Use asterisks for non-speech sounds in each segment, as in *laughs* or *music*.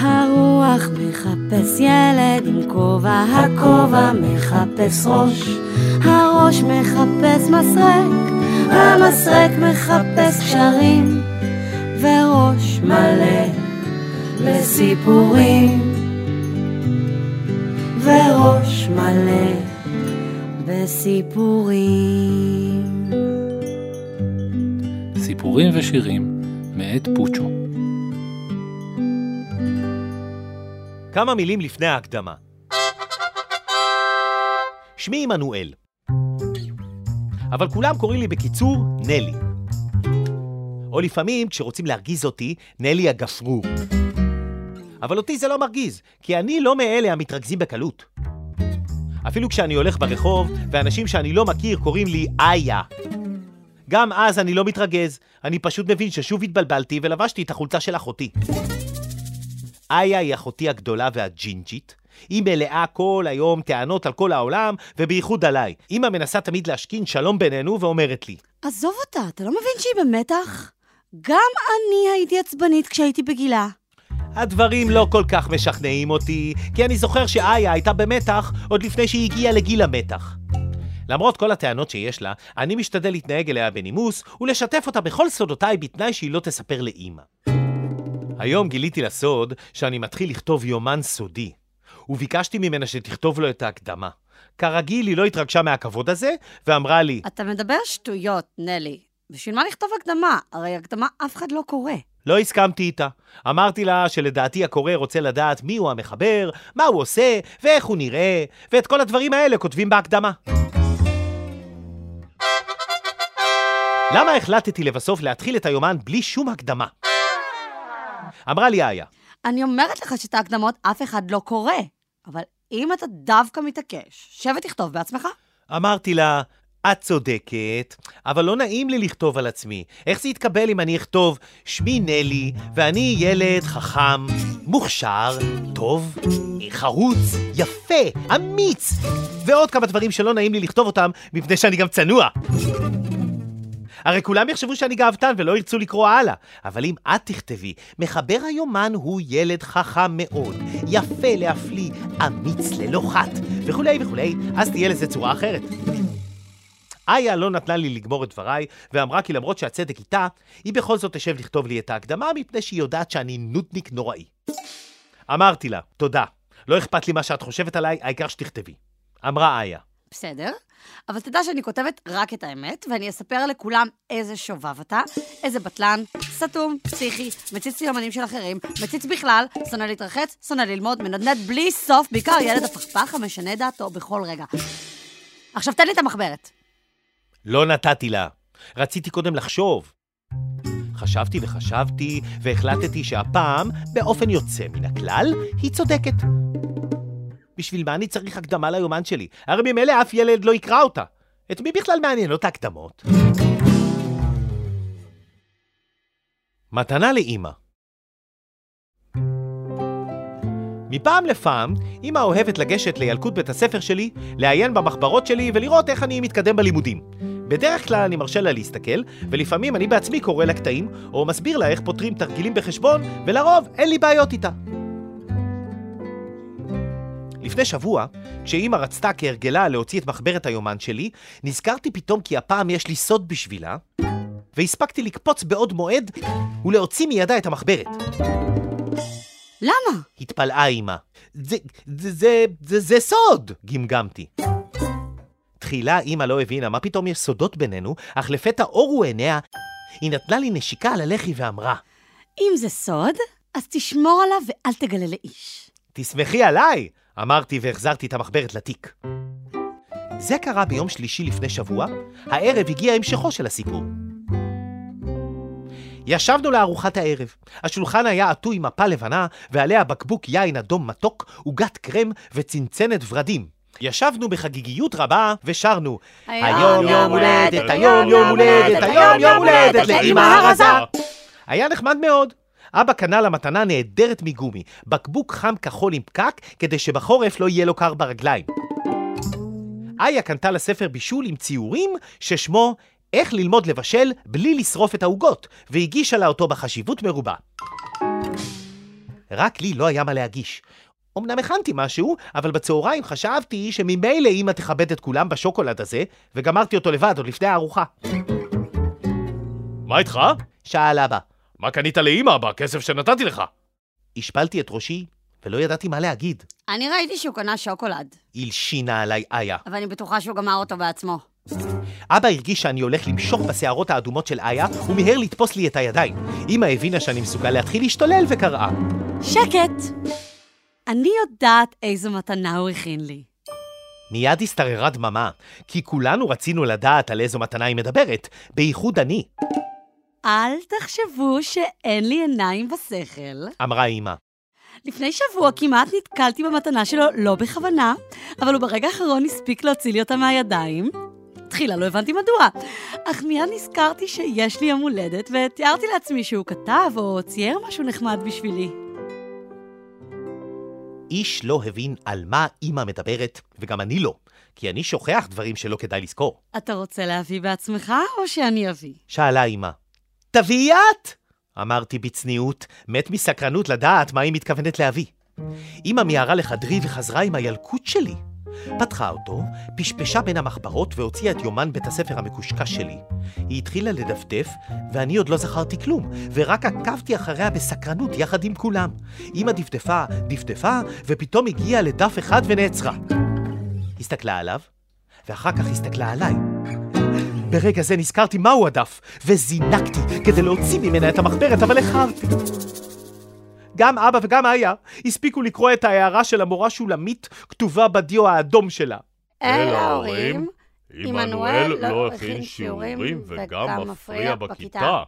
הרוח מחפש ילד עם כובע, הכובע מחפש ראש, הראש מחפש מסרק, המסרק מחפש קשרים, וראש מלא בסיפורים, וראש מלא בסיפורים. סיפורים ושירים מאת פוצ'ו. כמה מילים לפני ההקדמה. שמי עמנואל. אבל כולם קוראים לי בקיצור נלי. או לפעמים, כשרוצים להרגיז אותי, נלי הגפרור. אבל אותי זה לא מרגיז, כי אני לא מאלה המתרכזים בקלות. אפילו כשאני הולך ברחוב, ואנשים שאני לא מכיר קוראים לי איה. גם אז אני לא מתרגז, אני פשוט מבין ששוב התבלבלתי ולבשתי את החולצה של אחותי. איה היא אחותי הגדולה והג'ינג'ית. היא מלאה כל היום טענות על כל העולם, ובייחוד עליי. אמא מנסה תמיד להשכין שלום בינינו ואומרת לי, עזוב אותה, אתה לא מבין שהיא במתח? גם אני הייתי עצבנית כשהייתי בגילה. הדברים לא כל כך משכנעים אותי, כי אני זוכר שאיה הייתה במתח עוד לפני שהיא הגיעה לגיל המתח. למרות כל הטענות שיש לה, אני משתדל להתנהג אליה בנימוס ולשתף אותה בכל סודותיי בתנאי שהיא לא תספר לאימא. היום גיליתי לסוד שאני מתחיל לכתוב יומן סודי, וביקשתי ממנה שתכתוב לו את ההקדמה. כרגיל, היא לא התרגשה מהכבוד הזה, ואמרה לי, אתה מדבר שטויות, נלי. בשביל מה לכתוב הקדמה? הרי הקדמה אף אחד לא קורא. לא הסכמתי איתה. אמרתי לה שלדעתי הקורא רוצה לדעת מי הוא המחבר, מה הוא עושה, ואיך הוא נראה, ואת כל הדברים האלה כותבים בהקדמה. למה החלטתי לבסוף להתחיל את היומן בלי שום הקדמה? אמרה לי איה, אני אומרת לך שאת ההקדמות אף אחד לא קורא. אבל אם אתה דווקא מתעקש, שב ותכתוב בעצמך. אמרתי לה, את צודקת, אבל לא נעים לי לכתוב על עצמי. איך זה יתקבל אם אני אכתוב, שמי נלי, ואני ילד חכם, מוכשר, טוב, חרוץ, יפה, אמיץ, ועוד כמה דברים שלא נעים לי לכתוב אותם, מפני שאני גם צנוע. הרי כולם יחשבו שאני גאוותן ולא ירצו לקרוא הלאה. אבל אם את תכתבי, מחבר היומן הוא ילד חכם מאוד, יפה להפליא, אמיץ ללא חת, וכולי וכולי, אז תהיה לזה צורה אחרת. איה לא נתנה לי לגמור את דבריי, ואמרה כי למרות שהצדק איתה, היא בכל זאת תשב לכתוב לי את ההקדמה, מפני שהיא יודעת שאני נודניק נוראי. אמרתי לה, תודה, לא אכפת לי מה שאת חושבת עליי, העיקר שתכתבי. אמרה איה, בסדר, אבל תדע שאני כותבת רק את האמת, ואני אספר לכולם איזה שובב אתה, איזה בטלן, סתום, פסיכי, מציץ ליומנים של אחרים, מציץ בכלל, שונא להתרחץ, שונא ללמוד, מנדנד בלי סוף, בעיקר ילד הפכפך המשנה דעתו בכל רגע. עכשיו תן לי את המחברת. לא נתתי לה. רציתי קודם לחשוב. חשבתי וחשבתי, והחלטתי שהפעם, באופן יוצא מן הכלל, היא צודקת. בשביל מה אני צריך הקדמה ליומן שלי? הרי ממילא אף ילד לא יקרא אותה. את מי בכלל מעניינות ההקדמות? מתנה לאימא מפעם לפעם, אמא אוהבת לגשת לילקוט בית הספר שלי, לעיין במחברות שלי ולראות איך אני מתקדם בלימודים. בדרך כלל אני מרשה לה להסתכל, ולפעמים אני בעצמי קורא לה קטעים, או מסביר לה איך פותרים תרגילים בחשבון, ולרוב אין לי בעיות איתה. לפני שבוע, כשאימא רצתה כהרגלה להוציא את מחברת היומן שלי, נזכרתי פתאום כי הפעם יש לי סוד בשבילה, והספקתי לקפוץ בעוד מועד ולהוציא מידה את המחברת. למה? התפלאה אימא. זה, זה, זה, זה, זה סוד! גמגמתי. תחילה אימא לא הבינה מה פתאום יש סודות בינינו, אך לפתע אורו עיניה, היא נתנה לי נשיקה על הלחי ואמרה, אם זה סוד, אז תשמור עליו ואל תגלה לאיש. תסמכי עליי! אמרתי והחזרתי את המחברת לתיק. זה קרה ביום שלישי לפני שבוע, הערב הגיע המשכו של הסיפור. ישבנו לארוחת הערב. השולחן היה עטוי מפה לבנה, ועליה בקבוק יין אדום מתוק, עוגת קרם וצנצנת ורדים. ישבנו בחגיגיות רבה ושרנו היום יום הולדת, היום יום הולדת, היום יום הולדת לאמא הרזה. היה נחמד מאוד. אבא קנה לה מתנה נהדרת מגומי, בקבוק חם כחול עם פקק, כדי שבחורף לא יהיה לו קר ברגליים. איה קנתה לה ספר בישול עם ציורים ששמו איך ללמוד לבשל בלי לשרוף את העוגות, והגישה לה אותו בחשיבות מרובה. רק לי לא היה מה להגיש. אמנם הכנתי משהו, אבל בצהריים חשבתי שממילא אמא תכבד את כולם בשוקולד הזה, וגמרתי אותו לבד עוד לפני הארוחה. מה איתך? שאל אבא. מה קנית לאמא בכסף שנתתי לך? השפלתי את ראשי, ולא ידעתי מה להגיד. אני ראיתי שהוא קנה שוקולד, הלשינה עליי איה. אבל אני בטוחה שהוא גמר אותו בעצמו. אבא הרגיש שאני הולך למשוך בשערות האדומות של איה, ומיהר לתפוס לי את הידיים. אמא הבינה שאני מסוגל להתחיל להשתולל וקראה. שקט! אני יודעת איזו מתנה הוא הכין לי. מיד השתררה דממה, כי כולנו רצינו לדעת על איזו מתנה היא מדברת, בייחוד אני, אל תחשבו שאין לי עיניים בשכל. אמרה אמא. לפני שבוע כמעט נתקלתי במתנה שלו לא בכוונה, אבל הוא ברגע האחרון הספיק להוציא לי אותה מהידיים. תחילה לא הבנתי מדוע, אך מיד נזכרתי שיש לי יום הולדת, ותיארתי לעצמי שהוא כתב או צייר משהו נחמד בשבילי. איש לא הבין על מה אמא מדברת, וגם אני לא, כי אני שוכח דברים שלא כדאי לזכור. אתה רוצה להביא בעצמך, או שאני אביא? שאלה אמא. תביאי את! אמרתי בצניעות, מת מסקרנות לדעת מה היא מתכוונת להביא. אמא מיהרה לחדרי וחזרה עם הילקוט שלי. פתחה אותו, פשפשה בין המחברות והוציאה את יומן בית הספר המקושקש שלי. היא התחילה לדפדף, ואני עוד לא זכרתי כלום, ורק עקבתי אחריה בסקרנות יחד עם כולם. אמא דפדפה, דפדפה, ופתאום הגיעה לדף אחד ונעצרה. הסתכלה עליו, ואחר כך הסתכלה עליי. ברגע זה נזכרתי מהו הדף, וזינקתי כדי להוציא ממנה את המחברת, אבל איחרתי. גם אבא וגם איה הספיקו לקרוא את ההערה של המורה שולמית כתובה בדיו האדום שלה. אל ההורים, עמנואל לא הכין שיעורים וגם מפריע בכיתה.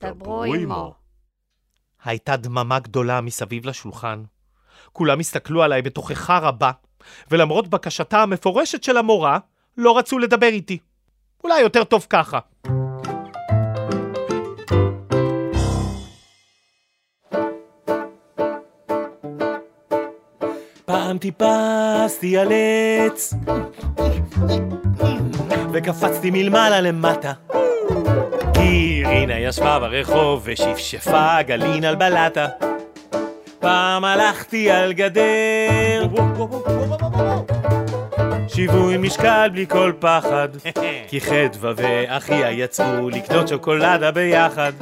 דברו עמו. הייתה דממה גדולה מסביב לשולחן. כולם הסתכלו עליי בתוכחה רבה, ולמרות בקשתה המפורשת של המורה, לא רצו לדבר איתי. אולי יותר טוב ככה. פעם טיפסתי על עץ וקפצתי מלמעלה למטה כי רינה ישבה ברחוב ושפשפה גלין על בלטה פעם הלכתי על גדר שיווי משקל בלי כל פחד. *laughs* כי חדווה ואחיה יצאו לקנות שוקולדה ביחד.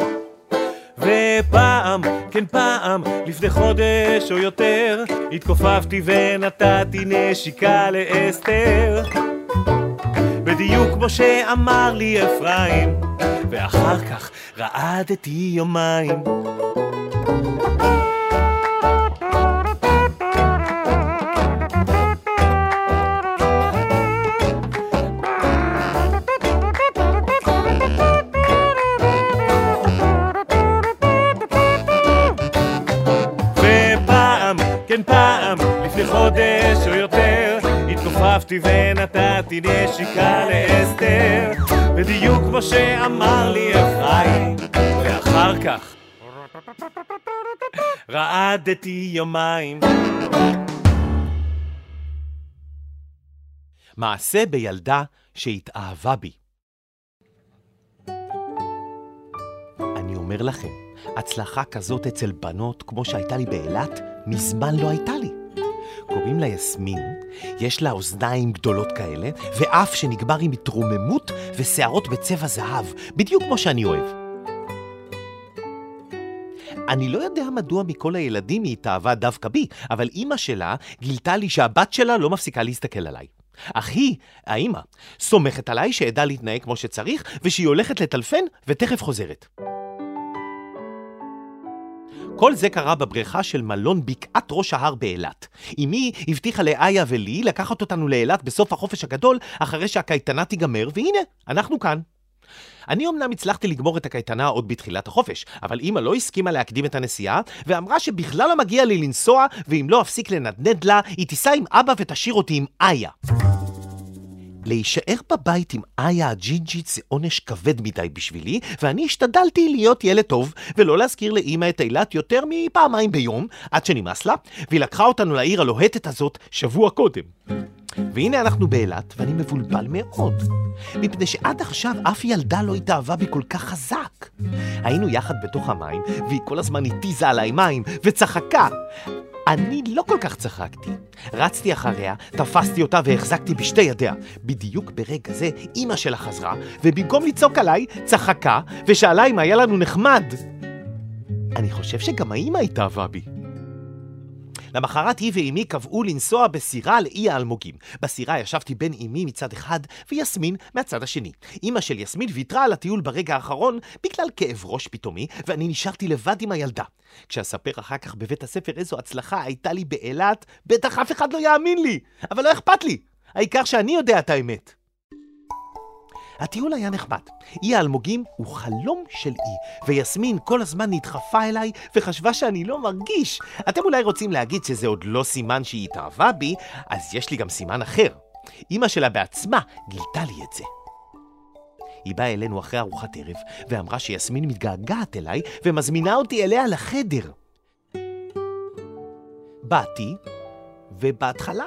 ופעם, כן פעם, לפני חודש או יותר התכופפתי ונתתי נשיקה לאסתר. בדיוק כמו שאמר לי אפרים ואחר כך רעדתי יומיים התכופפתי ונתתי נשיקה לאסתר, בדיוק כמו שאמר לי אפרים, ואחר כך רעדתי יומיים. מעשה בילדה שהתאהבה בי. אני אומר לכם, הצלחה כזאת אצל בנות, כמו שהייתה לי באילת, מזמן לא הייתה לי. קוראים לה יסמין, יש לה אוזניים גדולות כאלה, ואף שנגמר עם התרוממות ושערות בצבע זהב, בדיוק כמו שאני אוהב. אני לא יודע מדוע מכל הילדים היא התאהבה דווקא בי, אבל אימא שלה גילתה לי שהבת שלה לא מפסיקה להסתכל עליי. אך היא, האימא, סומכת עליי שאדע להתנהג כמו שצריך, ושהיא הולכת לטלפן ותכף חוזרת. כל זה קרה בבריכה של מלון בקעת ראש ההר באילת. אמי הבטיחה לאיה ולי לקחת אותנו לאילת בסוף החופש הגדול, אחרי שהקייטנה תיגמר, והנה, אנחנו כאן. אני אמנם הצלחתי לגמור את הקייטנה עוד בתחילת החופש, אבל אמא לא הסכימה להקדים את הנסיעה, ואמרה שבכלל לא מגיע לי לנסוע, ואם לא אפסיק לנדנד לה, היא תיסע עם אבא ותשאיר אותי עם איה. להישאר בבית עם איה הג'ינג'ית זה עונש כבד מדי בשבילי, ואני השתדלתי להיות ילד טוב, ולא להזכיר לאמא את אילת יותר מפעמיים ביום, עד שנמאס לה, והיא לקחה אותנו לעיר הלוהטת הזאת שבוע קודם. והנה אנחנו באילת, ואני מבולבל מאוד. מפני שעד עכשיו אף ילדה לא התאהבה בי כל כך חזק. היינו יחד בתוך המים, והיא כל הזמן התיזה עליי מים, וצחקה. אני לא כל כך צחקתי. רצתי אחריה, תפסתי אותה והחזקתי בשתי ידיה. בדיוק ברגע זה אימא שלה חזרה, ובמקום לצעוק עליי, צחקה, ושאלה אם היה לנו נחמד. אני חושב שגם האימא התאהבה בי. למחרת היא ואימי קבעו לנסוע בסירה לאי האלמוגים. בסירה ישבתי בין אימי מצד אחד ויסמין מהצד השני. אימא של יסמין ויתרה על הטיול ברגע האחרון בגלל כאב ראש פתאומי, ואני נשארתי לבד עם הילדה. כשאספר אחר כך בבית הספר איזו הצלחה הייתה לי באילת, בטח אף אחד לא יאמין לי, אבל לא אכפת לי. העיקר שאני יודע את האמת. הטיול היה נחמד. אי האלמוגים הוא חלום של אי, ויסמין כל הזמן נדחפה אליי וחשבה שאני לא מרגיש. אתם אולי רוצים להגיד שזה עוד לא סימן שהיא התאהבה בי, אז יש לי גם סימן אחר. אמא שלה בעצמה גילתה לי את זה. היא באה אלינו אחרי ארוחת ערב, ואמרה שיסמין מתגעגעת אליי ומזמינה אותי אליה לחדר. באתי, ובהתחלה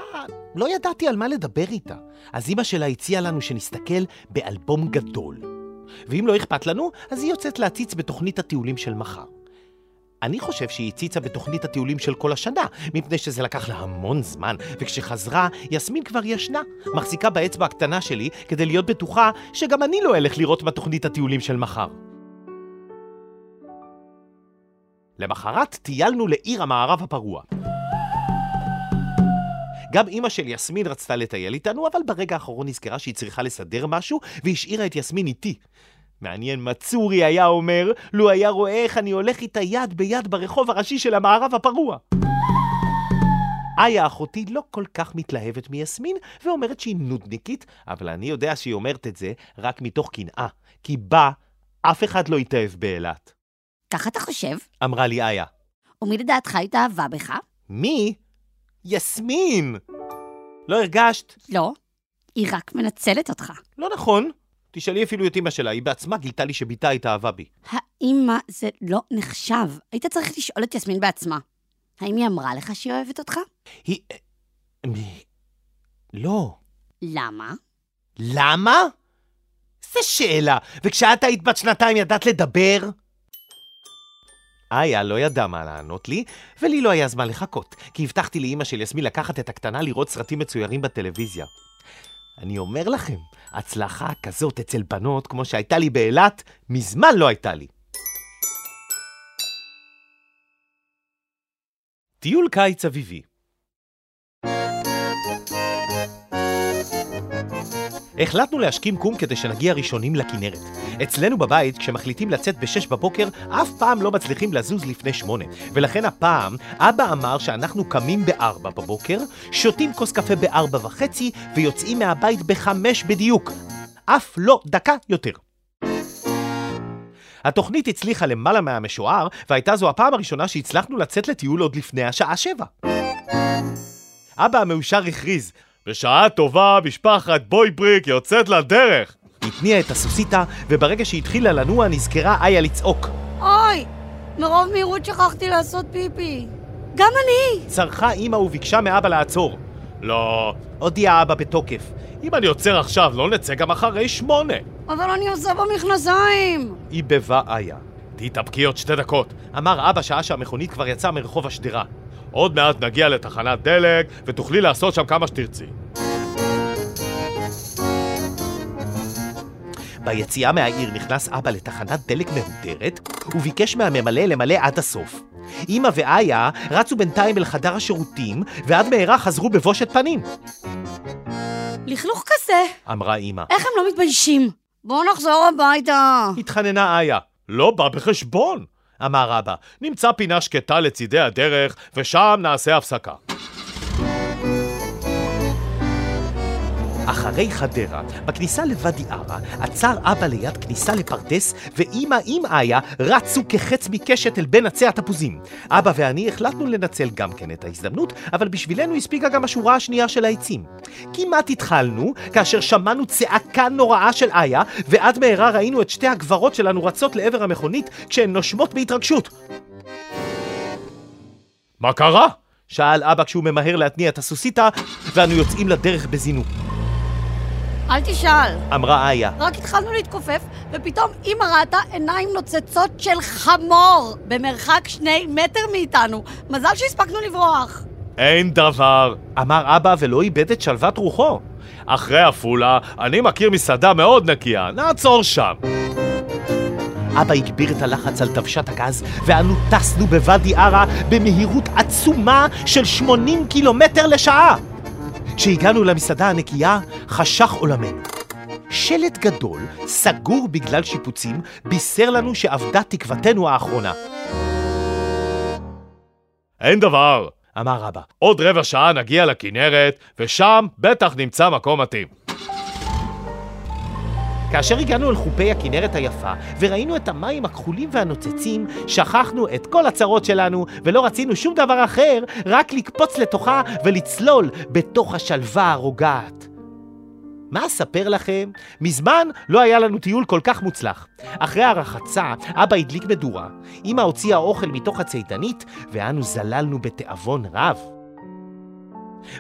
לא ידעתי על מה לדבר איתה, אז אמא שלה הציעה לנו שנסתכל באלבום גדול. ואם לא אכפת לנו, אז היא יוצאת להציץ בתוכנית הטיולים של מחר. אני חושב שהיא הציצה בתוכנית הטיולים של כל השנה, מפני שזה לקח לה המון זמן, וכשחזרה, יסמין כבר ישנה, מחזיקה באצבע הקטנה שלי כדי להיות בטוחה שגם אני לא אלך לראות בתוכנית הטיולים של מחר. למחרת טיילנו לעיר המערב הפרוע. גם אימא של יסמין רצתה לטייל איתנו, אבל ברגע האחרון נזכרה שהיא צריכה לסדר משהו, והשאירה את יסמין איתי. מעניין מה צורי היה אומר, לו היה רואה איך אני הולך איתה יד ביד ברחוב הראשי של המערב הפרוע. איה אחותי לא כל כך מתלהבת מיסמין, ואומרת שהיא נודניקית, אבל אני יודע שהיא אומרת את זה רק מתוך קנאה, כי בה אף אחד לא התאהב באילת. ככה אתה חושב? אמרה לי איה. ומי לדעתך התאהבה בך? מי? יסמין! לא הרגשת? לא, היא רק מנצלת אותך. לא נכון. תשאלי אפילו את אמא שלה, היא בעצמה גילתה לי שבתה התאהבה בי. האמא זה לא נחשב. היית צריך לשאול את יסמין בעצמה. האם היא אמרה לך שהיא אוהבת אותך? היא... לא. למה? למה? זו שאלה. וכשאת היית בת שנתיים ידעת לדבר? איה לא ידע מה לענות לי, ולי לא היה זמן לחכות, כי הבטחתי לאימא של יסמין לקחת את הקטנה לראות סרטים מצוירים בטלוויזיה. אני אומר לכם, הצלחה כזאת אצל בנות, כמו שהייתה לי באילת, מזמן לא הייתה לי. טיול קיץ אביבי החלטנו להשכים קום כדי שנגיע ראשונים לכנרת. אצלנו בבית, כשמחליטים לצאת בשש בבוקר, אף פעם לא מצליחים לזוז לפני שמונה. ולכן הפעם, אבא אמר שאנחנו קמים בארבע בבוקר, שותים כוס קפה בארבע וחצי, ויוצאים מהבית בחמש בדיוק. אף לא דקה יותר. התוכנית הצליחה למעלה מהמשוער, והייתה זו הפעם הראשונה שהצלחנו לצאת לטיול עוד לפני השעה שבע. אבא המאושר הכריז, בשעה טובה משפחת בויבריק יוצאת לדרך! התניע את הסוסיתא, וברגע שהתחילה לנוע נזכרה איה לצעוק. אוי, מרוב מהירות שכחתי לעשות פיפי. גם אני! צרחה אימא וביקשה מאבא לעצור. לא, הודיע אבא בתוקף. אם אני עוצר עכשיו, לא נצא גם אחרי שמונה. אבל אני עושה במכנסיים! היא בבה איה. תתאפקי עוד שתי דקות. אמר אבא שעה שהמכונית כבר יצאה מרחוב השדרה. עוד מעט נגיע לתחנת דלק, ותוכלי לעשות שם כמה שתרצי. ביציאה מהעיר נכנס אבא לתחנת דלק מהודרת, וביקש מהממלא למלא עד הסוף. אמא ואיה רצו בינתיים אל חדר השירותים, ועד מהרה חזרו בבושת פנים. לכלוך כזה. אמרה אמא. איך הם לא מתביישים? בואו נחזור הביתה. התחננה איה. לא בא בחשבון. אמר אבא. נמצא פינה שקטה לצידי הדרך, ושם נעשה הפסקה. אחרי חדרה, בכניסה לוואדי ערה, עצר אבא ליד כניסה לפרדס, ואימא עם איה רצו כחץ מקשת אל בין עצי התפוזים. אבא ואני החלטנו לנצל גם כן את ההזדמנות, אבל בשבילנו הספיקה גם השורה השנייה של העצים. כמעט התחלנו, כאשר שמענו צעקה נוראה של איה, ועד מהרה ראינו את שתי הגברות שלנו רצות לעבר המכונית, כשהן נושמות בהתרגשות. מה קרה? שאל אבא כשהוא ממהר להתניע את הסוסיתא, ואנו יוצאים לדרך בזינוק. אל תשאל. אמרה איה. רק התחלנו להתכופף, ופתאום אמא ראתה עיניים נוצצות של חמור במרחק שני מטר מאיתנו. מזל שהספקנו לברוח. אין דבר. אמר אבא ולא איבד את שלוות רוחו. אחרי עפולה, אני מכיר מסעדה מאוד נקייה, נעצור שם. אבא הגביר את הלחץ על דוושת הגז, ואנו טסנו בוואדי ערה במהירות עצומה של 80 קילומטר לשעה. כשהגענו למסעדה הנקייה, חשך עולמנו. שלט גדול, סגור בגלל שיפוצים, בישר לנו שאבדה תקוותנו האחרונה. אין דבר. אמר אבא. עוד רבע שעה נגיע לכנרת, ושם בטח נמצא מקום מתאים. כאשר הגענו אל חופי הכנרת היפה, וראינו את המים הכחולים והנוצצים, שכחנו את כל הצרות שלנו, ולא רצינו שום דבר אחר, רק לקפוץ לתוכה ולצלול בתוך השלווה הרוגעת. מה אספר לכם? מזמן לא היה לנו טיול כל כך מוצלח. אחרי הרחצה, אבא הדליק מדורה, אמא הוציאה אוכל מתוך הצידנית, ואנו זללנו בתיאבון רב.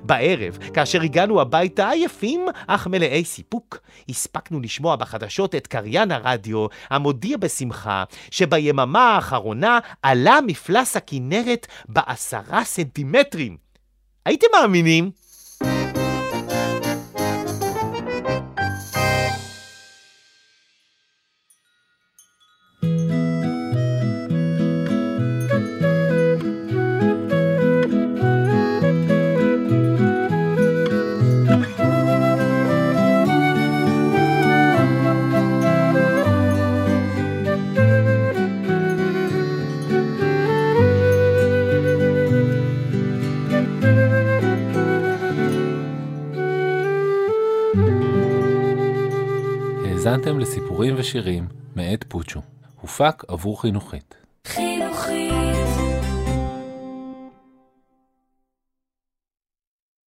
בערב, כאשר הגענו הביתה עייפים אך מלאי סיפוק, הספקנו לשמוע בחדשות את קריין הרדיו המודיע בשמחה שביממה האחרונה עלה מפלס הכנרת בעשרה סנטימטרים. הייתם מאמינים? האזנתם לסיפורים ושירים מאת פוצ'ו. הופק עבור חינוכית.